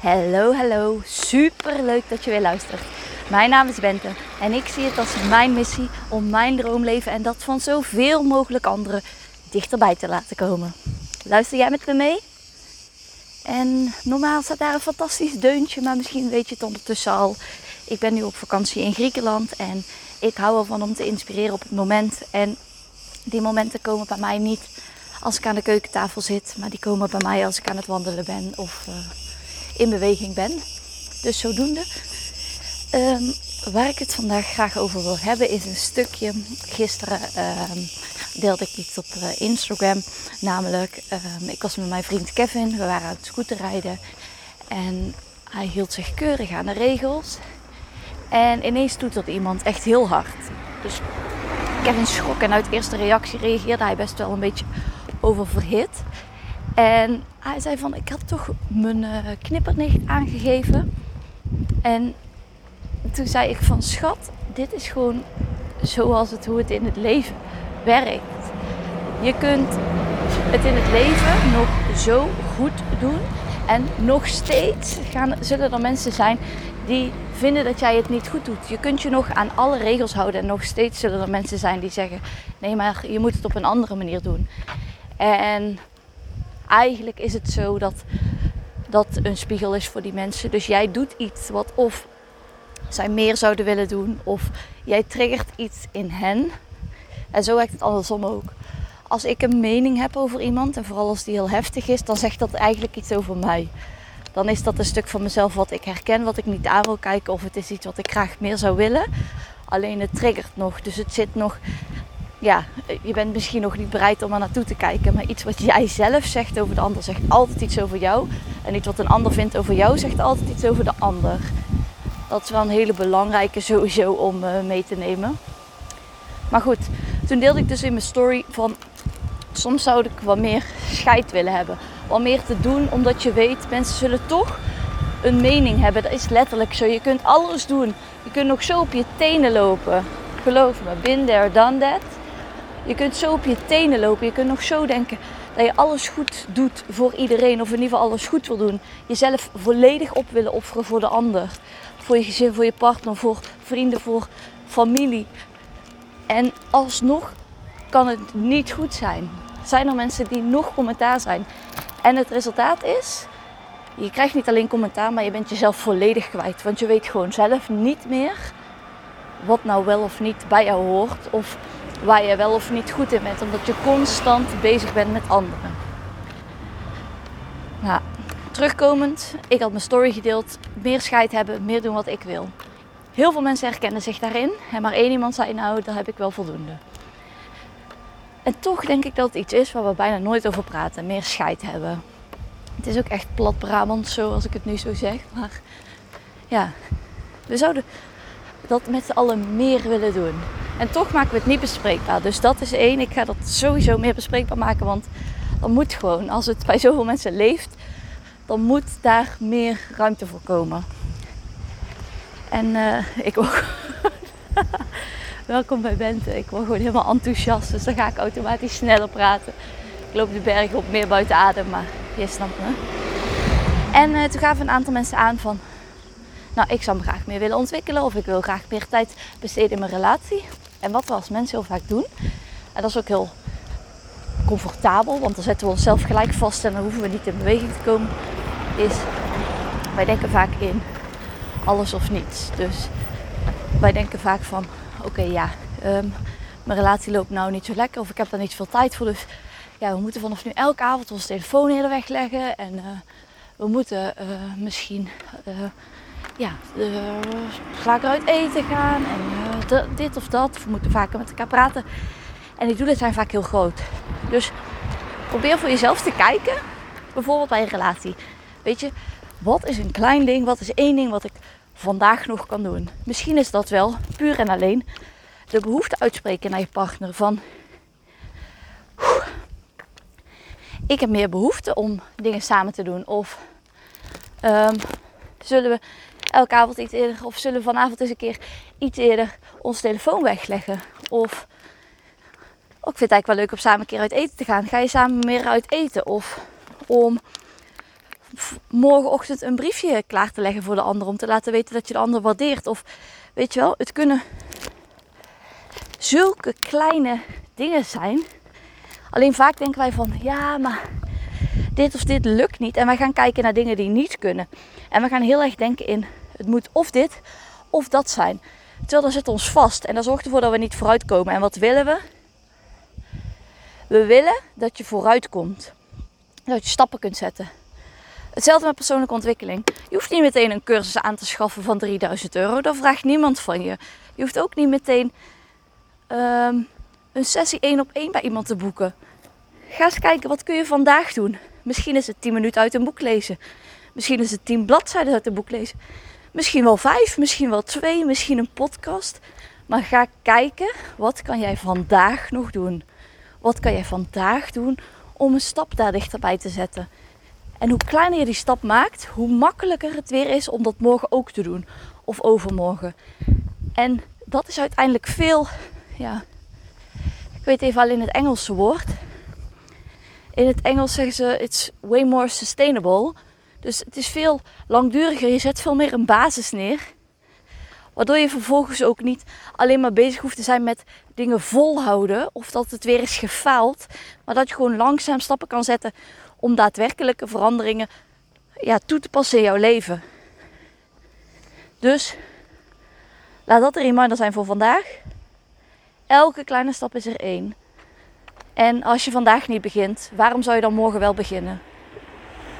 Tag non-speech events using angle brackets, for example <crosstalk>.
Hallo, hallo. Super leuk dat je weer luistert. Mijn naam is Bente en ik zie het als mijn missie om mijn droomleven en dat van zoveel mogelijk anderen dichterbij te laten komen. Luister jij met me mee? En normaal staat daar een fantastisch deuntje, maar misschien weet je het ondertussen al. Ik ben nu op vakantie in Griekenland en ik hou ervan om te inspireren op het moment. En die momenten komen bij mij niet als ik aan de keukentafel zit, maar die komen bij mij als ik aan het wandelen ben of uh, in beweging ben. Dus zodoende. Um, waar ik het vandaag graag over wil hebben is een stukje. Gisteren um, deelde ik iets op uh, Instagram. Namelijk, um, ik was met mijn vriend Kevin. We waren aan het scooterrijden. En hij hield zich keurig aan de regels. En ineens er iemand echt heel hard. Dus Kevin schrok en uit eerste reactie reageerde hij best wel een beetje oververhit. En hij zei van, ik had toch mijn uh, knipperlicht aangegeven. En toen zei ik van, schat, dit is gewoon zoals het, hoe het in het leven werkt. Je kunt het in het leven nog zo goed doen. En nog steeds gaan, zullen er mensen zijn die vinden dat jij het niet goed doet. Je kunt je nog aan alle regels houden en nog steeds zullen er mensen zijn die zeggen: nee, maar je moet het op een andere manier doen. En eigenlijk is het zo dat dat een spiegel is voor die mensen. Dus jij doet iets wat of zij meer zouden willen doen, of jij triggert iets in hen. En zo werkt het andersom ook. Als ik een mening heb over iemand, en vooral als die heel heftig is, dan zegt dat eigenlijk iets over mij. Dan is dat een stuk van mezelf wat ik herken, wat ik niet aan wil kijken, of het is iets wat ik graag meer zou willen. Alleen het triggert nog, dus het zit nog ja, je bent misschien nog niet bereid om er naartoe te kijken. Maar iets wat jij zelf zegt over de ander zegt altijd iets over jou. En iets wat een ander vindt over jou zegt altijd iets over de ander. Dat is wel een hele belangrijke sowieso om uh, mee te nemen. Maar goed, toen deelde ik dus in mijn story van... Soms zou ik wat meer scheid willen hebben. Wat meer te doen, omdat je weet, mensen zullen toch een mening hebben. Dat is letterlijk zo. Je kunt alles doen. Je kunt nog zo op je tenen lopen. Geloof me, been there, done that. Je kunt zo op je tenen lopen. Je kunt nog zo denken dat je alles goed doet voor iedereen. Of in ieder geval alles goed wil doen. Jezelf volledig op willen offeren voor de ander. Voor je gezin, voor je partner, voor vrienden, voor familie. En alsnog kan het niet goed zijn. Zijn er mensen die nog commentaar zijn. En het resultaat is, je krijgt niet alleen commentaar, maar je bent jezelf volledig kwijt. Want je weet gewoon zelf niet meer wat nou wel of niet bij jou hoort. Of waar je wel of niet goed in bent, omdat je constant bezig bent met anderen. Nou, terugkomend, ik had mijn story gedeeld, meer scheid hebben, meer doen wat ik wil. Heel veel mensen herkennen zich daarin en maar één iemand zei nou, daar heb ik wel voldoende. En toch denk ik dat het iets is waar we bijna nooit over praten, meer scheid hebben. Het is ook echt plat Brabant zo als ik het nu zo zeg, maar ja, we zouden dat met z'n allen meer willen doen. En toch maken we het niet bespreekbaar. Dus dat is één. Ik ga dat sowieso meer bespreekbaar maken. Want dan moet gewoon, als het bij zoveel mensen leeft, dan moet daar meer ruimte voor komen. En uh, ik word. <laughs> Welkom bij Bente. Ik word gewoon helemaal enthousiast. Dus dan ga ik automatisch sneller praten. Ik loop de berg op meer buiten adem, maar je snapt me. En uh, toen gaven een aantal mensen aan van... Nou, ik zou me graag meer willen ontwikkelen. Of ik wil graag meer tijd besteden in mijn relatie. En wat we als mensen heel vaak doen, en dat is ook heel comfortabel, want dan zetten we onszelf gelijk vast en dan hoeven we niet in beweging te komen, is wij denken vaak in alles of niets. Dus wij denken vaak van, oké ja, ehm, mijn relatie loopt nou niet zo lekker of ik heb daar niet veel tijd voor. Dus ja, we moeten vanaf nu elke avond onze telefoon hele wegleggen en uh, we moeten uh, misschien uh, ja, vaker uit eten gaan en dit of dat. We moeten vaker met elkaar praten. En die doelen zijn vaak heel groot. Dus probeer voor jezelf te kijken, bijvoorbeeld bij een relatie. Weet je, wat is een klein ding, wat is één ding wat ik vandaag nog kan doen? Misschien is dat wel puur en alleen de behoefte uitspreken naar je partner van... Ik heb meer behoefte om dingen samen te doen. Of um, zullen we elke avond iets eerder, of zullen we vanavond eens een keer iets eerder onze telefoon wegleggen? Of oh, ik vind het eigenlijk wel leuk om samen een keer uit eten te gaan. Ga je samen meer uit eten? Of om morgenochtend een briefje klaar te leggen voor de ander. Om te laten weten dat je de ander waardeert. Of weet je wel, het kunnen zulke kleine dingen zijn. Alleen vaak denken wij van ja, maar dit of dit lukt niet. En wij gaan kijken naar dingen die niet kunnen. En we gaan heel erg denken in het moet of dit of dat zijn. Terwijl dat zit ons vast en dat zorgt ervoor dat we niet vooruitkomen. En wat willen we? We willen dat je vooruitkomt. Dat je stappen kunt zetten. Hetzelfde met persoonlijke ontwikkeling. Je hoeft niet meteen een cursus aan te schaffen van 3000 euro. Dat vraagt niemand van je. Je hoeft ook niet meteen ehm, een sessie één op één bij iemand te boeken. Ga eens kijken, wat kun je vandaag doen? Misschien is het 10 minuten uit een boek lezen. Misschien is het 10 bladzijden uit een boek lezen. Misschien wel vijf, misschien wel twee, misschien een podcast. Maar ga kijken, wat kan jij vandaag nog doen? Wat kan jij vandaag doen om een stap daar dichterbij te zetten? En hoe kleiner je die stap maakt, hoe makkelijker het weer is om dat morgen ook te doen. Of overmorgen. En dat is uiteindelijk veel, ja, ik weet even alleen het Engelse woord. In het Engels zeggen ze, it's way more sustainable. Dus het is veel langduriger. Je zet veel meer een basis neer. Waardoor je vervolgens ook niet alleen maar bezig hoeft te zijn met dingen volhouden. Of dat het weer is gefaald. Maar dat je gewoon langzaam stappen kan zetten om daadwerkelijke veranderingen ja, toe te passen in jouw leven. Dus laat dat een reminder zijn voor vandaag. Elke kleine stap is er één. En als je vandaag niet begint, waarom zou je dan morgen wel beginnen?